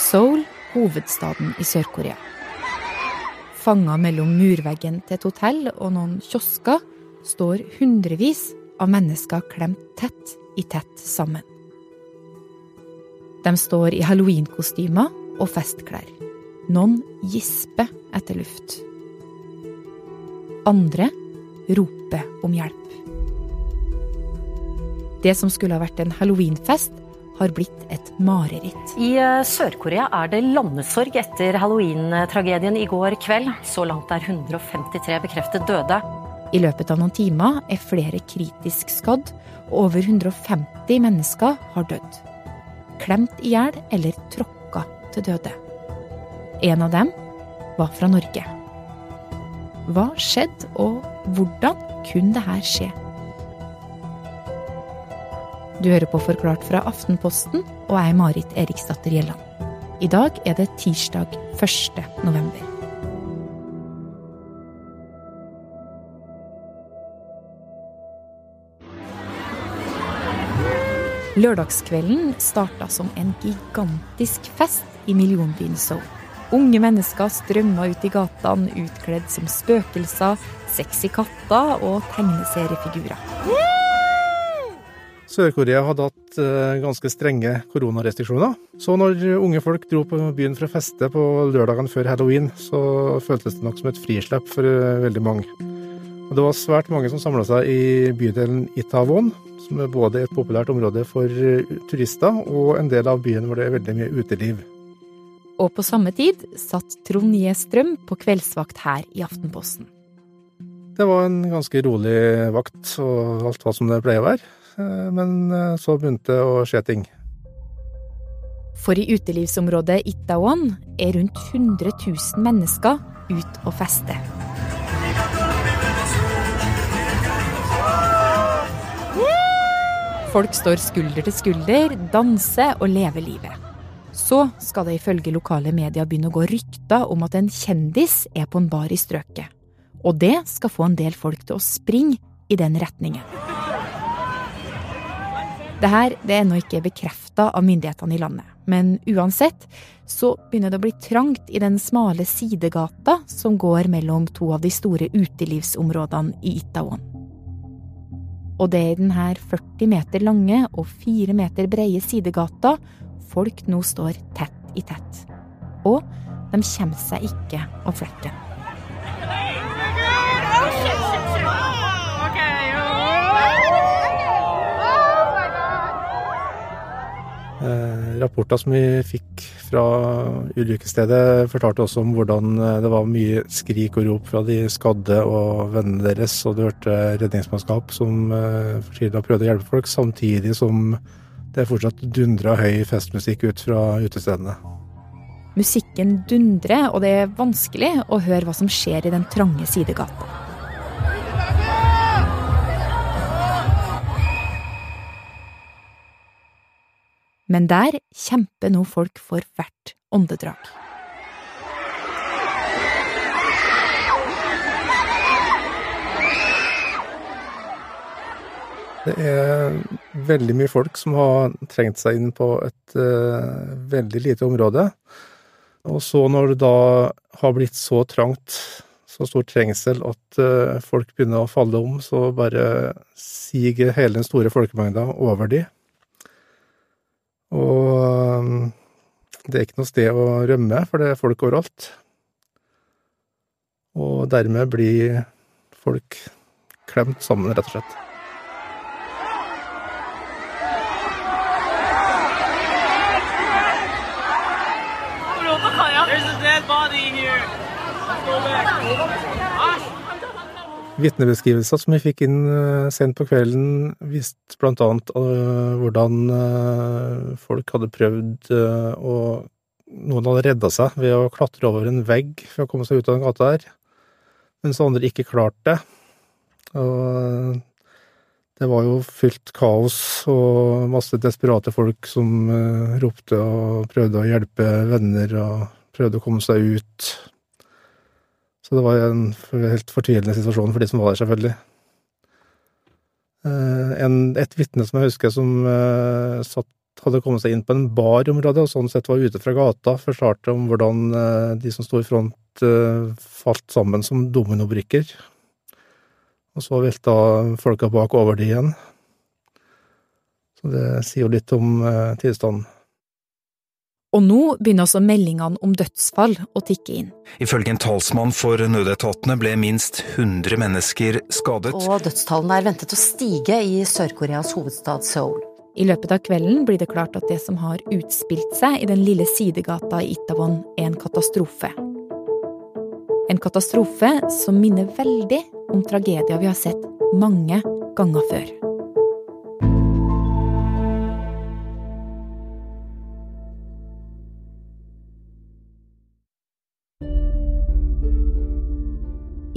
Seoul, hovedstaden i Sør-Korea. Fanga mellom murveggen til et hotell og noen kiosker står hundrevis av mennesker klemt tett i tett sammen. De står i halloweenkostymer og festklær. Noen gisper etter luft. Andre roper om hjelp. Det som skulle ha vært en halloweenfest, har blitt et mareritt. I eh, Sør-Korea er det landesorg etter halloween-tragedien i går kveld. Så langt er 153 bekreftet døde. I løpet av noen timer er flere kritisk skadd, og over 150 mennesker har dødd. Klemt i hjel eller tråkka til døde. En av dem var fra Norge. Hva skjedde, og hvordan kunne dette skje? Du hører på Forklart fra Aftenposten, og er Marit Eriksdatter Gjelland. I dag er det tirsdag 1. november. Lørdagskvelden starta som en gigantisk fest i millionbyen Seoul. Unge mennesker strømma ut i gatene utkledd som spøkelser, sexy katter og tegneseriefigurer. Sør-Korea hadde hatt eh, ganske strenge koronarestriksjoner. Så når unge folk dro på byen for å feste på lørdagen før halloween, så føltes det nok som et frislepp for eh, veldig mange. Og det var svært mange som samla seg i bydelen Itawon, som er både et populært område for eh, turister og en del av byen hvor det er veldig mye uteliv. Og på samme tid satt Trond Gjestrøm på kveldsvakt her i Aftenposten. Det var en ganske rolig vakt, og alt var som det pleier å være. Eh, men eh, så begynte det å skje ting. For i utelivsområdet Itaewon er rundt 100 000 mennesker ute og fester. Folk står skulder til skulder, danser og lever livet. Så skal det ifølge lokale medier begynne å gå rykter om at en kjendis er på en bar i strøket. Og det skal få en del folk til å springe i den retningen. Dette det er ennå ikke bekrefta av myndighetene i landet, men uansett så begynner det å bli trangt i den smale sidegata som går mellom to av de store utelivsområdene i Itaon. Og det er i denne 40 meter lange og 4 meter breie sidegata folk nå står tett i tett. Og de kommer seg ikke av flekken. Rapporter som vi fikk fra ulykkesstedet, fortalte også om hvordan eh, det var mye skrik og rop fra de skadde og vennene deres, og du hørte redningsmannskap som eh, fortvilet prøvde å hjelpe folk, samtidig som det fortsatt dundra høy festmusikk ut fra utestedene. Musikken dundrer, og det er vanskelig å høre hva som skjer i den trange sidegata. Men der kjemper nå folk for hvert åndedrag. Det er veldig mye folk som har trengt seg inn på et uh, veldig lite område. Og så når det da har blitt så trangt, så stor trengsel, at uh, folk begynner å falle om, så bare siger hele den store folkemengda over de. Og um, det er ikke noe sted å rømme, for det er folk overalt. Og dermed blir folk klemt sammen, rett og slett. Vitnebeskrivelser som vi fikk inn eh, sent på kvelden, viste blant annet uh, hvordan uh, folk hadde prøvd å Noen hadde redda seg ved å klatre over en vegg for å komme seg ut av den gata der, mens andre ikke klarte det. Og det var jo fullt kaos og masse desperate folk som ropte og prøvde å hjelpe venner og prøvde å komme seg ut. Så det var jo en helt fortvilende situasjon for de som var der, selvfølgelig. Eh, en, et vitne som jeg husker som uh, satt hadde kommet seg inn på en bar i området, og sånn sett var ute fra gata, fortalte om hvordan uh, de som sto i front, uh, falt sammen som dominobrikker. Og så velta folka bak over de igjen. Så det sier jo litt om tilstanden. Og nå begynner også meldingene om dødsfall å tikke inn. Ifølge en talsmann for nødetatene ble minst 100 mennesker skadet. Og dødstallene er ventet å stige i Sør-Koreas hovedstad Seoul. I løpet av kvelden blir det klart at det som har utspilt seg i den lille sidegata i Itawon, er en katastrofe. En katastrofe som minner veldig om tragedier vi har sett mange ganger før.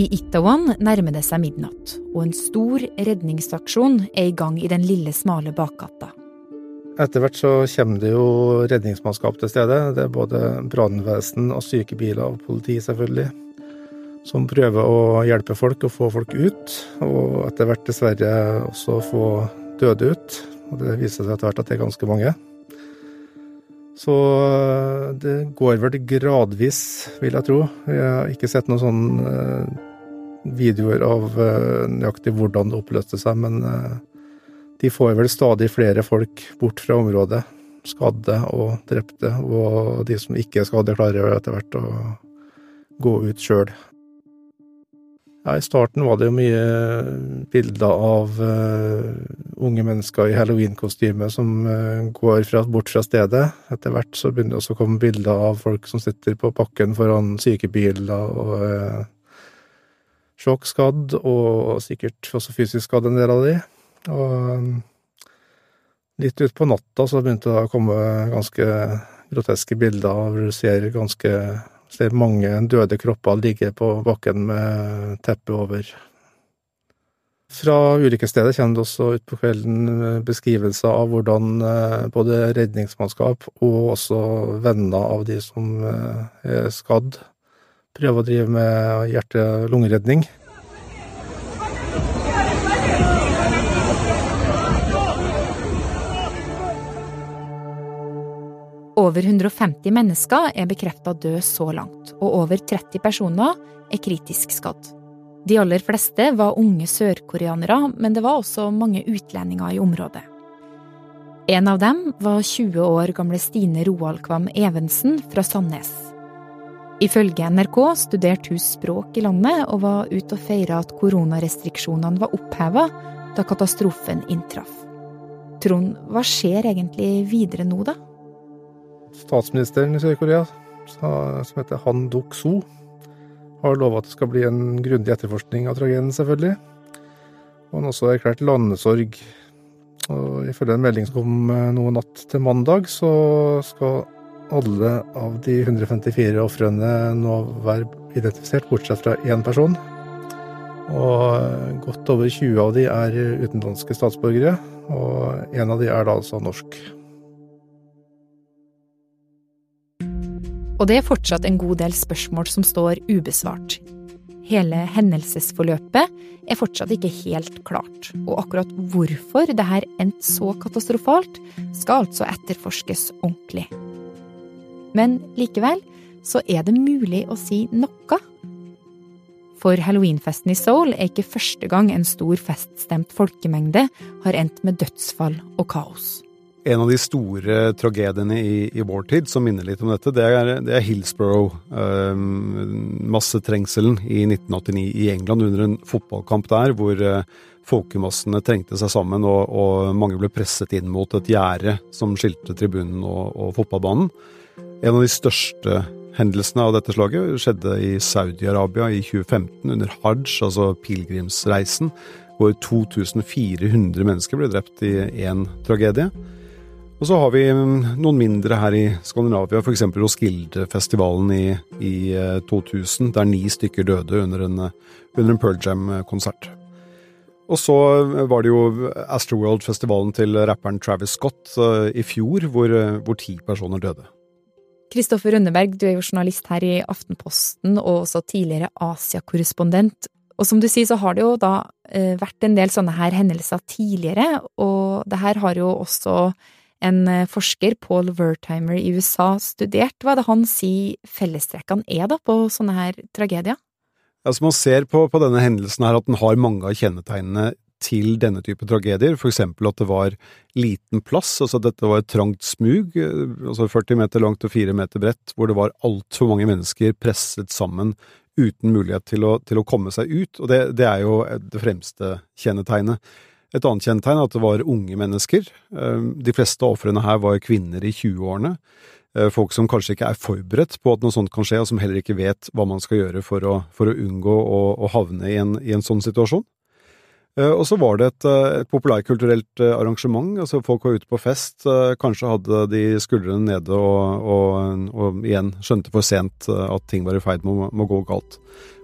I Itawan nærmer det seg midnatt, og en stor redningsaksjon er i gang i den lille, smale bakgata. Etter hvert så kommer det jo redningsmannskap til stedet. Det er både brannvesen og sykebiler og politi, selvfølgelig, som prøver å hjelpe folk og få folk ut. Og etter hvert dessverre også få døde ut. Og det viser seg etter hvert at det er ganske mange. Så det går vel gradvis, vil jeg tro. Jeg har ikke sett noen sånn videoer av nøyaktig hvordan det oppløste seg, men de får vel stadig flere folk bort fra området. Skadde og drepte, og de som ikke er skadde, klarer etter hvert å gå ut sjøl. Ja, I starten var det jo mye bilder av uh, unge mennesker i halloweenkostyme som går fra, bort fra stedet. Etter hvert så begynner det også å komme bilder av folk som sitter på pakken foran sykebiler og sjokkskadd, og sikkert også fysisk skadd, en del av de. Og litt utpå natta så begynte det å komme ganske groteske bilder hvor du ser ganske ser mange døde kropper ligge på bakken med teppet over. Fra ulykkesstedet kommer det også utpå kvelden beskrivelser av hvordan både redningsmannskap og også venner av de som er skadd, prøver å drive med hjerte-lungeredning. Over 150 mennesker er bekrefta død så langt, og over 30 personer er kritisk skadd. De aller fleste var unge sørkoreanere, men det var også mange utlendinger i området. En av dem var 20 år gamle Stine Roald Kvam Evensen fra Sandnes. Ifølge NRK studerte hun språk i landet og var ute og feira at koronarestriksjonene var oppheva da katastrofen inntraff. Trond, hva skjer egentlig videre nå, da? Statsministeren i Sør-Korea, som heter Han Duk-soo, har lova at det skal bli en grundig etterforskning av tragedien, selvfølgelig. Og han har også erklært landesorg. Og ifølge en melding som kom nå natt til mandag, så skal alle av de 154 ofrene nå være identifisert, bortsett fra én person. Og godt over 20 av de er utenlandske statsborgere, og en av de er da altså norsk. Og det er fortsatt en god del spørsmål som står ubesvart. Hele hendelsesforløpet er fortsatt ikke helt klart, og akkurat hvorfor det her endte så katastrofalt, skal altså etterforskes ordentlig. Men likevel så er det mulig å si noe. For halloweenfesten i Seoul er ikke første gang en stor feststemt folkemengde har endt med dødsfall og kaos. En av de store tragediene i, i, vår tid som minner litt om dette, det er, det er Hillsborough. Eh, massetrengselen i 1989 i England under en fotballkamp der, hvor eh, folkemassene trengte seg sammen og, og, mange ble presset inn mot et gjerde som skilte tribunen og, og fotballbanen. En av de største hendelsene av dette slaget skjedde i Saudi-Arabia i 2015 under hajj, altså pilegrimsreisen, hvor 2400 mennesker ble drept i én tragedie. Og så har vi mm, noen mindre her i Skandinavia, f.eks. Roskilde-festivalen i, i, 2000, eh, der ni stykker døde under en, under en Pearl Jam-konsert. Og så var det jo Astroworld-festivalen til rapperen Travis Scott i fjor, hvor ti personer døde. Kristoffer Rønneberg, du er jo journalist her i Aftenposten og også tidligere Asia-korrespondent. Og som du sier, så har det jo da eh, vært en del sånne her hendelser tidligere, og det her har jo også En eh, forsker, Paul Wertheimer i USA, studert. Hva er det han sier fellestrekkene er da på sånne her tragedier? Altså Man ser på, på denne hendelsen her at den har mange av kjennetegnene til denne type tragedier, for eksempel at det var liten plass, altså dette var et trangt smug, eh, altså 40 meter langt og 4 meter bredt, hvor det var altfor mange mennesker presset sammen uten mulighet til å, til å komme seg ut, og det, det, er jo det fremste kjennetegnet. Et annet kjennetegn er at det var unge mennesker. Eh, de fleste av ofrene her var kvinner i 20-årene. Eh, folk som kanskje ikke er forberedt på at noe sånt kan skje, og som heller ikke vet hva man skal gjøre for å, for å unngå å, å havne i en, i en, sånn situasjon. Eh, og så var det et, et populærkulturelt arrangement. altså Folk var ute på fest, kanskje hadde de skuldrene nede og, og, og igjen skjønte for sent at ting var i ferd med å gå galt.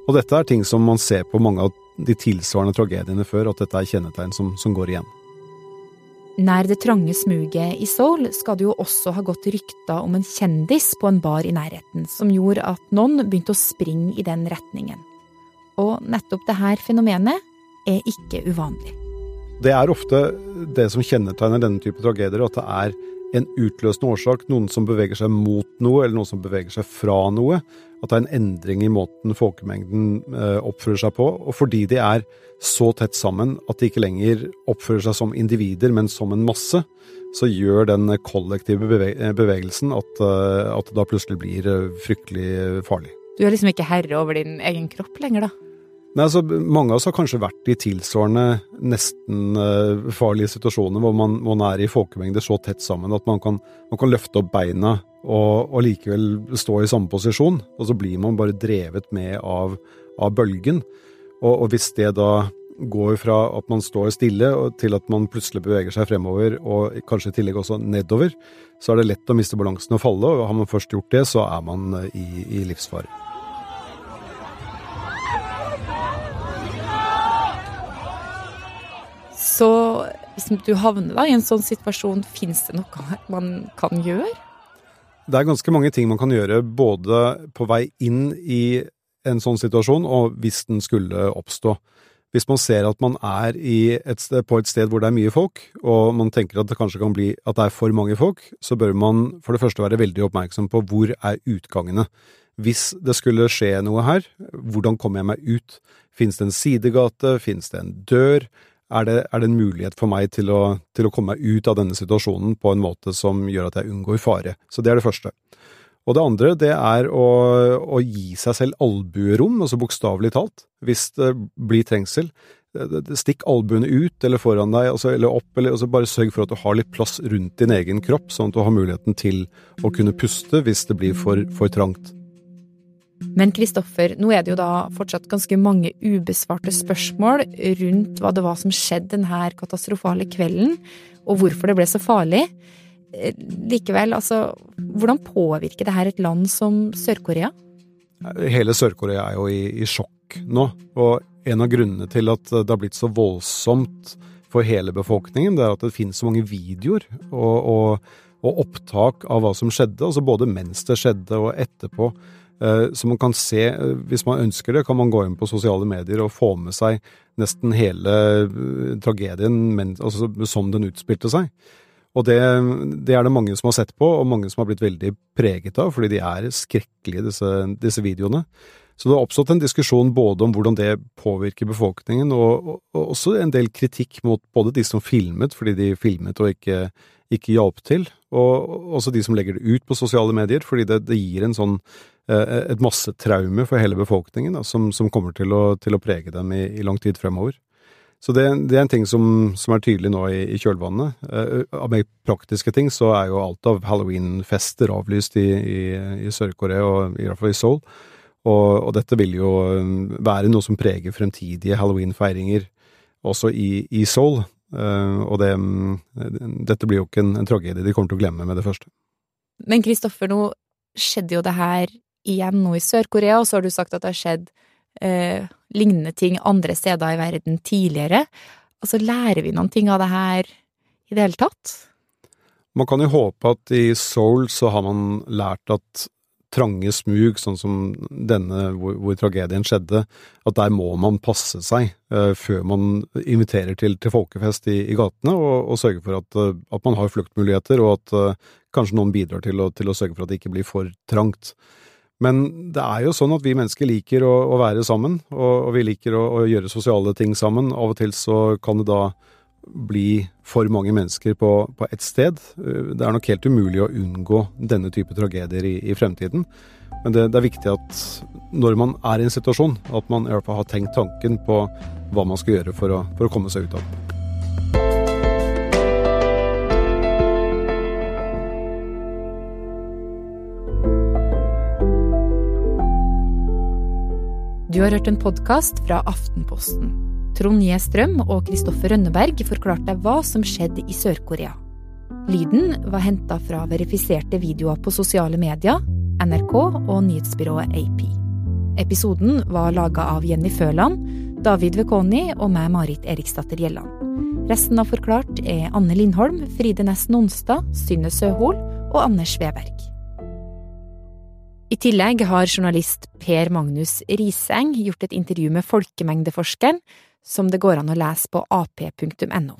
Og dette er ting som man ser på mange av de tilsvarende tragediene før, at dette er kjennetegn som, som går igjen. Nær det trange smuget i Seoul skal det jo også ha gått rykter om en kjendis på en bar i nærheten, som gjorde at noen begynte å springe i den retningen. Og nettopp det her fenomenet er ikke uvanlig. Det er ofte det som kjennetegner denne type tragedier, at det er en utløsende årsak, noen som beveger seg mot noe, eller noen som beveger seg fra noe. At det er en endring i måten folkemengden eh, oppfører seg på. Og fordi de er så tett sammen at de ikke lenger oppfører seg som individer, men som en masse, så gjør den kollektive bevegelsen at, eh, at det da plutselig blir eh, fryktelig farlig. Du er liksom ikke herre over din egen kropp lenger, da? Nei, altså, Mange av oss har kanskje vært i tilsvarende nesten uh, farlige situasjoner hvor man, man, er i folkemengder så tett sammen at man kan, man kan løfte opp beina og, og, likevel stå i samme posisjon. Og så blir man bare drevet med av, av bølgen. Og, og, hvis det da går fra at man står stille til at man plutselig beveger seg fremover, og kanskje i tillegg også nedover, så er det lett å miste balansen og falle. Og har man først gjort det, så er man eh, i, i livsfare. Hvis du havner da, i en sånn situasjon, finnes det noe man kan gjøre? Det er ganske mange ting man kan gjøre, både på vei inn i en sånn situasjon, og hvis den skulle oppstå. Hvis man ser at man er et sted, på et sted hvor det er mye folk, og man tenker at det kanskje kan bli at det er for mange folk, så bør man for det første være veldig oppmerksom på hvor er utgangene. Hvis det skulle skje noe her, hvordan kommer jeg meg ut? Finnes det en sidegate? Finnes det en dør? Er det, er det en mulighet for meg til å, til å, komme meg ut av denne situasjonen på en måte som gjør at jeg unngår fare. Så det er det første. Og det andre, det er å, å gi seg selv albuerom, altså bokstavelig talt, hvis det blir trengsel. Stikk albuene ut eller foran deg, altså, eller opp, eller altså bare sørg for at du har litt plass rundt din egen kropp, sånn at du har muligheten til å kunne puste hvis det blir for, for trangt. Men Kristoffer, nå er det jo da fortsatt ganske mange ubesvarte spørsmål rundt hva det var som skjedde denne katastrofale kvelden, og hvorfor det ble så farlig. Eh, likevel, altså, hvordan påvirker det her et land som Sør-Korea? Hele Sør-Korea er jo i, i, sjokk nå, og en av grunnene til at det har blitt så voldsomt for hele befolkningen, det er at det finnes så mange videoer og, og, og opptak av hva som skjedde, altså både mens det skjedde og etterpå. Eh, så man kan se, eh, hvis man ønsker det, kan man gå inn på sosiale medier og få med seg nesten hele tragedien tragedien altså, som den utspilte seg. Og det, det, er det mange som har sett på, og mange som har blitt veldig preget av, fordi de er skrekkelige, disse, disse videoene. Så det har oppstått en diskusjon både om hvordan det påvirker befolkningen, og, og, og, også en del kritikk mot både de som filmet, fordi de filmet og ikke, ikke hjalp til, og også de som legger det ut på sosiale medier, fordi det, det gir en sånn Eh, et massetraume for hele befolkningen da, som, som, kommer til å, til å, prege dem i, i, lang tid fremover. Så det, det, er en ting som, som er tydelig nå i, i kjølvannet. Uh, av mer praktiske ting så er jo alt av halloweenfester avlyst i, i Sør-Korea, og i hvert fall i Seoul. Og, og, dette vil jo være noe som preger fremtidige halloweenfeiringer også i, Seoul. Uh, og det, dette blir jo ikke en, en tragedie de kommer til å glemme med det første. Men Kristoffer, nå skjedde jo det her igjen nå i Sør-Korea, og så har du sagt at det har skjedd eh, lignende ting andre steder i verden tidligere. Altså, lærer vi noen ting av det her i det hele tatt? Man kan jo håpe at i Seoul så har man lært at trange smug, sånn som denne hvor, hvor, tragedien skjedde, at der må man passe seg eh, før man inviterer til, til folkefest i, i gatene, og, og sørge for at, uh, at, man har fluktmuligheter, og at eh, kanskje noen bidrar til å, til å, sørge for at det ikke blir for trangt. Men det er jo sånn at vi mennesker liker å, å være sammen, og, og vi liker å, å, gjøre sosiale ting sammen. Av og til så kan det da bli for mange mennesker på, på ett sted. Det er nok helt umulig å unngå denne type tragedier i, i fremtiden. Men det, det, er viktig at når man er i en situasjon, at man i hvert fall har tenkt tanken på hva man skal gjøre for å, for å komme seg ut av den. Du har hørt en podkast fra Aftenposten. Trond Gjestrøm og Kristoffer Rønneberg forklarte hva som skjedde i Sør-Korea. Lyden var henta fra verifiserte videoer på sosiale medier, NRK og nyhetsbyrået AP. Episoden var laga av Jenny Føland, David Vekoni og meg, Marit Eriksdatter Gjelland. Resten av Forklart er Anne Lindholm, Fride Næss Nonstad, Synne Søhol og Anders Sveberg. I tillegg har journalist Per Magnus Riseng gjort et intervju med folkemengdeforskeren, som det går an å lese på ap.no.